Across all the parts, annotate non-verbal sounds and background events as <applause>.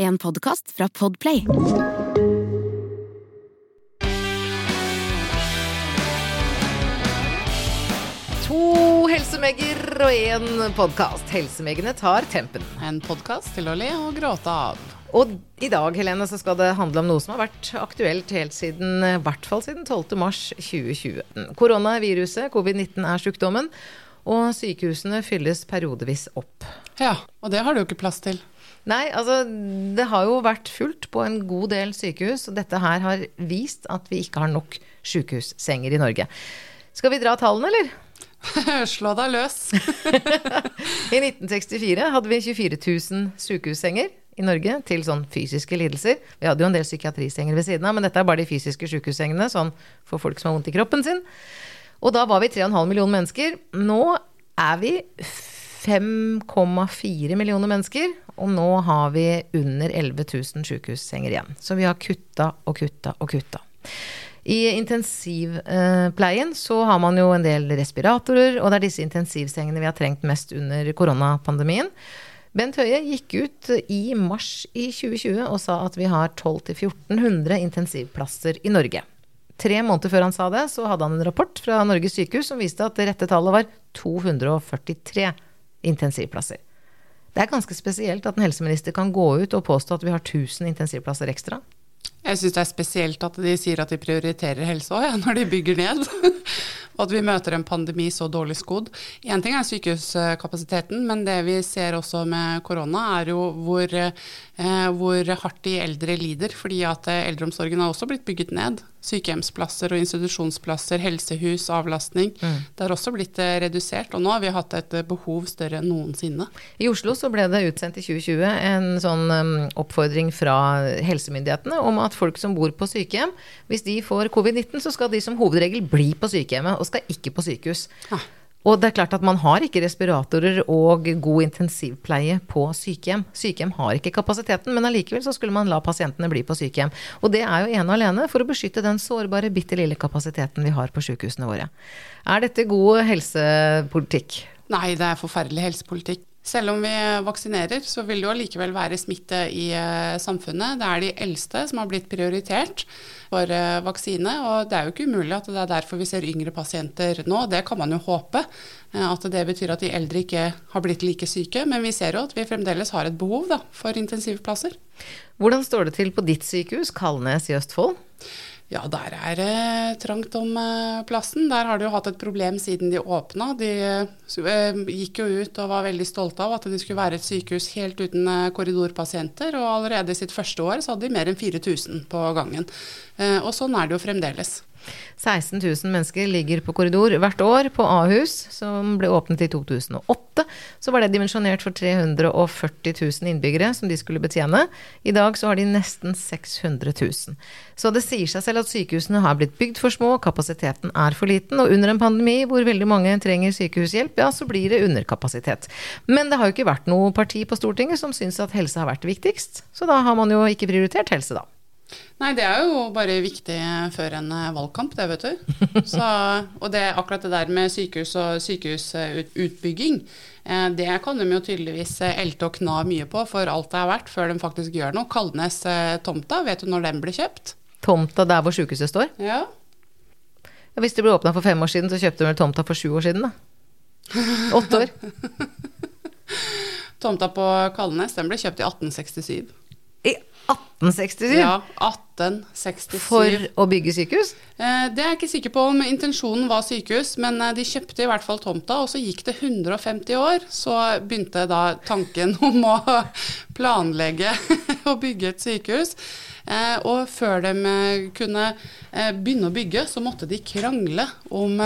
En podkast fra Podplay. To helsemegger og én podkast. Helsemeggene tar tempen. En podkast til å le og gråte av. Og i dag Helene, så skal det handle om noe som har vært aktuelt helt siden, i hvert fall siden 12. mars 2020. Koronaviruset, covid-19, er sykdommen, og sykehusene fylles periodevis opp. Ja, og det har du jo ikke plass til. Nei, altså det har jo vært fullt på en god del sykehus, og dette her har vist at vi ikke har nok sykehussenger i Norge. Skal vi dra tallene, eller? <laughs> Slå deg løs. <laughs> I 1964 hadde vi 24 000 sykehussenger i Norge til sånn fysiske lidelser. Vi hadde jo en del psykiatrisenger ved siden av, men dette er bare de fysiske sykehussengene, sånn for folk som har vondt i kroppen sin. Og da var vi 3,5 millioner mennesker. Nå er vi 5,4 millioner mennesker, og nå har vi under 11 000 sykehussenger igjen. Så vi har kutta og kutta og kutta. I intensivpleien så har man jo en del respiratorer, og det er disse intensivsengene vi har trengt mest under koronapandemien. Bent Høie gikk ut i mars i 2020 og sa at vi har 1200-1400 intensivplasser i Norge. Tre måneder før han sa det, så hadde han en rapport fra Norges sykehus som viste at det rette tallet var 243 intensivplasser. Det er ganske spesielt at en helseminister kan gå ut og påstå at vi har 1000 intensivplasser ekstra. Jeg syns det er spesielt at de sier at de prioriterer helse òg, ja, når de bygger ned. <laughs> og at vi møter en pandemi så dårlig skodd. Én ting er sykehuskapasiteten, men det vi ser også med korona, er jo hvor, eh, hvor hardt de eldre lider. Fordi at eh, eldreomsorgen har også blitt bygget ned. Sykehjemsplasser og institusjonsplasser, helsehus, avlastning. Mm. Det har også blitt eh, redusert. Og nå har vi hatt et eh, behov større enn noensinne. I Oslo så ble det utsendt i 2020 en sånn um, oppfordring fra helsemyndighetene om at folk som bor på sykehjem, hvis de får covid-19, så skal de som hovedregel bli på sykehjemmet og skal ikke på sykehus. Ah. Og det er klart at man har ikke respiratorer og god intensivpleie på sykehjem. Sykehjem har ikke kapasiteten, men allikevel så skulle man la pasientene bli på sykehjem. Og det er jo ene og alene for å beskytte den sårbare, bitte lille kapasiteten vi har på sykehusene våre. Er dette god helsepolitikk? Nei, det er forferdelig helsepolitikk. Selv om vi vaksinerer, så vil det jo allikevel være smitte i uh, samfunnet. Det er de eldste som har blitt prioritert for uh, vaksine, og det er jo ikke umulig at det er derfor vi ser yngre pasienter nå. Det kan man jo håpe, uh, at det betyr at de eldre ikke har blitt like syke. Men vi ser jo at vi fremdeles har et behov da, for intensivplasser. Hvordan står det til på ditt sykehus, Kalnes i Østfold? Ja, der er det trangt om eh, plassen. Der har de jo hatt et problem siden de åpna. De eh, gikk jo ut og var veldig stolte av at de skulle være et sykehus helt uten eh, korridorpasienter. Og allerede i sitt første år så hadde de mer enn 4000 på gangen. Og sånn er det jo fremdeles. 16 000 mennesker ligger på korridor hvert år på Ahus, som ble åpnet i 2008. Så var det dimensjonert for 340 000 innbyggere som de skulle betjene. I dag så har de nesten 600 000. Så det sier seg selv at sykehusene har blitt bygd for små, kapasiteten er for liten, og under en pandemi hvor veldig mange trenger sykehushjelp, ja, så blir det underkapasitet. Men det har jo ikke vært noe parti på Stortinget som syns at helse har vært viktigst, så da har man jo ikke prioritert helse, da. Nei, det er jo bare viktig før en eh, valgkamp, det, vet du. <laughs> Så, og det, akkurat det der med sykehus og sykehusutbygging, eh, det kan de jo tydeligvis eh, elte og kna mye på for alt det er verdt, før de faktisk gjør noe. Kalnes-tomta, vet du når den ble kjøpt? Tomta der hvor sykehuset står? Ja. ja hvis det ble åpna for fem år siden, så kjøpte de vel tomta for sju år siden, da? <laughs> Åtte år. tomta på Kalnes, den ble kjøpt i 1867. I 1867? Ja, 1867. For å bygge sykehus? Eh, det er jeg ikke sikker på om intensjonen var sykehus, men eh, de kjøpte i hvert fall tomta, og så gikk det 150 år. Så begynte da tanken <laughs> om å planlegge <laughs> å bygge et sykehus. Eh, og før de kunne begynne å bygge, så måtte de krangle om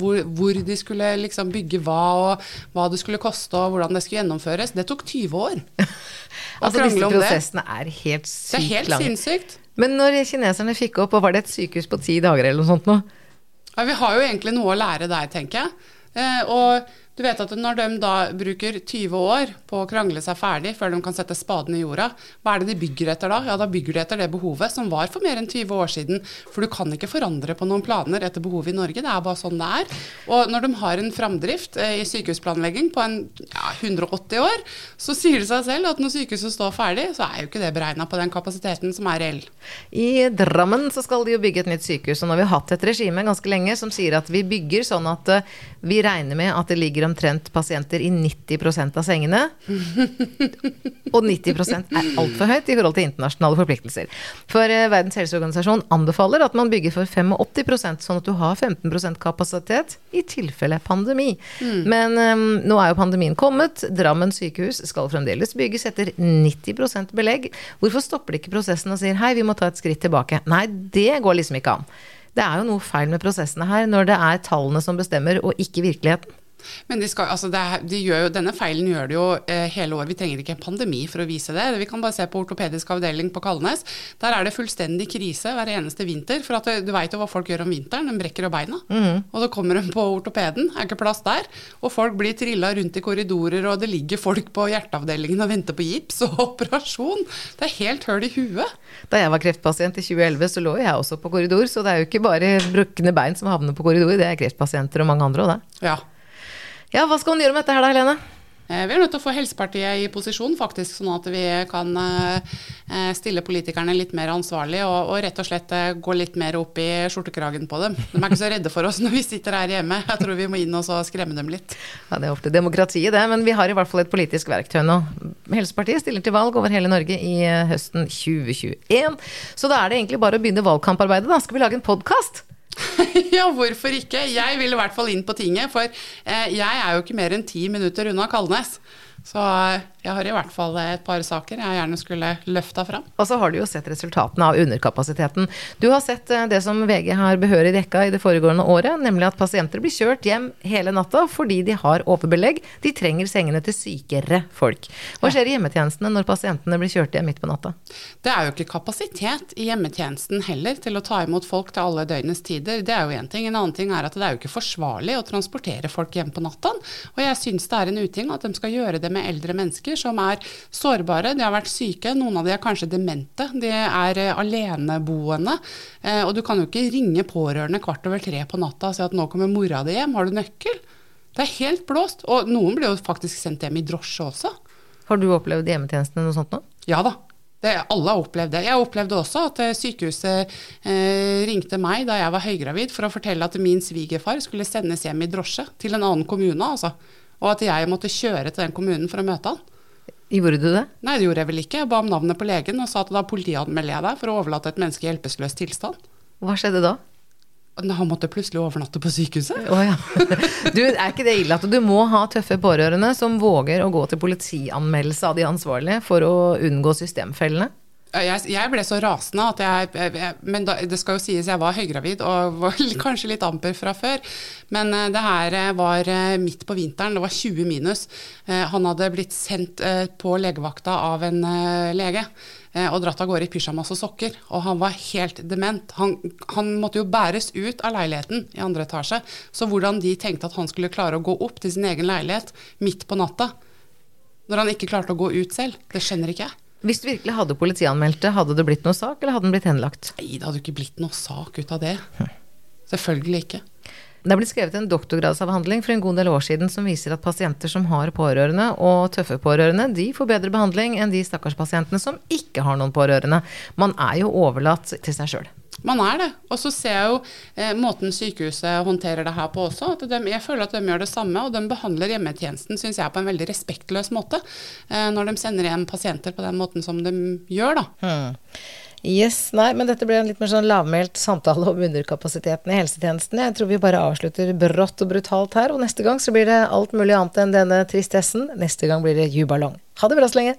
hvor, hvor de skulle liksom bygge hva, og hva det skulle koste, og hvordan det skulle gjennomføres. Det tok 20 år. <laughs> altså disse prosessene er helt sykt langt. Det er helt langt. sinnssykt. Men når kineserne fikk opp, og var det et sykehus på ti dager eller noe sånt nå? Ja, vi har jo egentlig noe å lære der, tenker jeg. Eh, og Du vet at når de da bruker 20 år på å krangle seg ferdig før de kan sette spaden i jorda, hva er det de bygger etter da? Ja, da bygger de etter det behovet som var for mer enn 20 år siden. For du kan ikke forandre på noen planer etter behovet i Norge, det er bare sånn det er. Og når de har en framdrift eh, i sykehusplanlegging på en ja, 180 år, så sier det seg selv at når sykehuset står ferdig, så er jo ikke det beregna på den kapasiteten som er reell. I Drammen så skal de jo bygge et nytt sykehus, og nå har vi hatt et regime ganske lenge som sier at vi bygger sånn at uh, vi regner med at det ligger omtrent pasienter i 90% av sengene. og 90% er altfor høyt i forhold til internasjonale forpliktelser. For uh, Verdens helseorganisasjon anbefaler at man bygger for 85% sånn at du har 15% kapasitet i tilfelle pandemi. Mm. Men um, nå er jo pandemien kommet. Drammen sykehus skal fremdeles bygges etter 90% belegg. Hvorfor stopper de ikke prosessen og sier hei, vi må ta et skritt tilbake? Nei, det går liksom ikke an. Det er jo noe feil med prosessene her, når det er tallene som bestemmer, og ikke virkeligheten. Men de skal, altså det, de jo, denne feilen gjør de jo eh, hele år. Vi trenger ikke en pandemi for å vise det. Vi kan bare se på ortopedisk avdeling på Kalnes. Der er det fullstendig krise hver eneste vinter. For at du veit jo hva folk gjør om vinteren. De brekker jo beina. Mm. Og så kommer de på ortopeden, er ikke plass der. Og folk blir trilla rundt i korridorer, og det ligger folk på hjerteavdelingen og venter på gips og <laughs> operasjon. Det er helt høl i huet. Da jeg var kreftpasient i 2011, så lå jeg også på korridor. Så det er jo ikke bare brukne bein som havner på korridor, det er kreftpasienter og mange andre òg, det. Ja. Ja, hva skal hun gjøre med dette her da, Helene? Eh, vi er nødt til å få Helsepartiet i posisjon, faktisk, sånn at vi kan eh, eh, stille politikerne litt mer ansvarlig og, og, rett og slett gå litt mer opp i skjortekragen på dem. De er ikke så redde for oss når vi sitter her hjemme. Jeg tror vi må inn og skremme dem litt. Ja, Det er ofte demokratiet, det. Men vi har i hvert fall et politisk verktøy nå. Helsepartiet stiller til valg over hele Norge i høsten 2021. Så da er det egentlig bare å begynne valgkamparbeidet, da. Skal vi lage en podkast? <laughs> ja, hvorfor ikke? Jeg vil i hvert fall inn på tinget, for eh, jeg er jo ikke mer enn ti minutter unna Kalnes. Så eh, jeg har i hvert fall et par saker jeg gjerne skulle løfta fram. Og så har du jo sett resultatene av underkapasiteten. Du har sett eh, det som VG har behørig dekka i det foregående året, nemlig at pasienter blir kjørt hjem hele natta fordi de har overbelegg. De trenger sengene til sykere folk. Hva skjer i hjemmetjenestene når pasientene blir kjørt hjem midt på natta? Det er jo ikke kapasitet i hjemmetjenesten heller til å ta imot folk til alle døgnets tider. Det er jo én ting. En annen ting er at det er jo ikke forsvarlig å transportere folk hjem på natta. Og jeg syns det er en uting at de skal gjøre det med eldre mennesker som er sårbare. De har vært syke, noen av de er kanskje demente. De er eh, aleneboende. Eh, og du kan jo ikke ringe pårørende kvart over tre på natta og si at nå kommer mora di hjem, har du nøkkel? Det er helt blåst. Og noen blir jo faktisk sendt hjem i drosje også. Har du opplevd hjemmetjenestene noe sånt nå? Ja da. Det, alle har opplevd det. Jeg opplevde også at eh, sykehuset eh, ringte meg da jeg var høygravid for å fortelle at min svigerfar skulle sendes hjem i drosje til en annen kommune. altså og at jeg måtte kjøre til den kommunen for å møte han. Gjorde du det? Nei, det gjorde jeg vel ikke. Jeg ba om navnet på legen og sa at da politianmelder jeg deg for å overlate et menneske i hjelpeløs tilstand. Hva skjedde da? Han måtte plutselig overnatte på sykehuset. Oh, ja. <laughs> du, er ikke det ille at du må ha tøffe pårørende som våger å gå til politianmeldelse av de ansvarlige for å unngå systemfellene? Jeg, jeg, ble så rasende at jeg, jeg, Men da, det skal jo sies jeg var høygravid og var <laughs> kanskje litt amper fra før. Men uh, det her uh, var uh, midt på vinteren, det var 20 minus. han hadde blitt sendt på legevakta av en lege og dratt av gårde i pysjamas og sokker. Og han var helt dement. Han, han, måtte jo bæres ut av leiligheten i andre etasje. Så hvordan de tenkte at han skulle klare å gå opp til sin egen leilighet midt på natta, når han ikke klarte å gå ut selv, det skjønner ikke jeg. Hvis du virkelig hadde politianmeldt det, hadde det blitt noe sak, eller hadde den blitt henlagt? Nei, det hadde ikke blitt noe sak ut av det. Selvfølgelig ikke. Det er blitt skrevet en doktorgradsavhandling for en god del år siden som viser at pasienter som har pårørende, og tøffe pårørende, de får bedre behandling enn de stakkars pasientene som ikke har noen pårørende. Man er jo overlatt til seg sjøl. Man er det. Og så ser jeg jo eh, måten sykehuset håndterer det her på også. at de, Jeg føler at de gjør det samme, og de behandler hjemmetjenesten synes jeg, på en veldig respektløs måte. Eh, når de sender igjen pasienter på den måten som de gjør, da. Hmm. Yes, nei, men dette ble en litt mer sånn lavmælt samtale om underkapasiteten i helsetjenesten. Jeg tror vi bare avslutter brått og brutalt her, og neste gang så blir det alt mulig annet enn denne tristessen. Neste gang blir det jubalong. Ha det bra så lenge.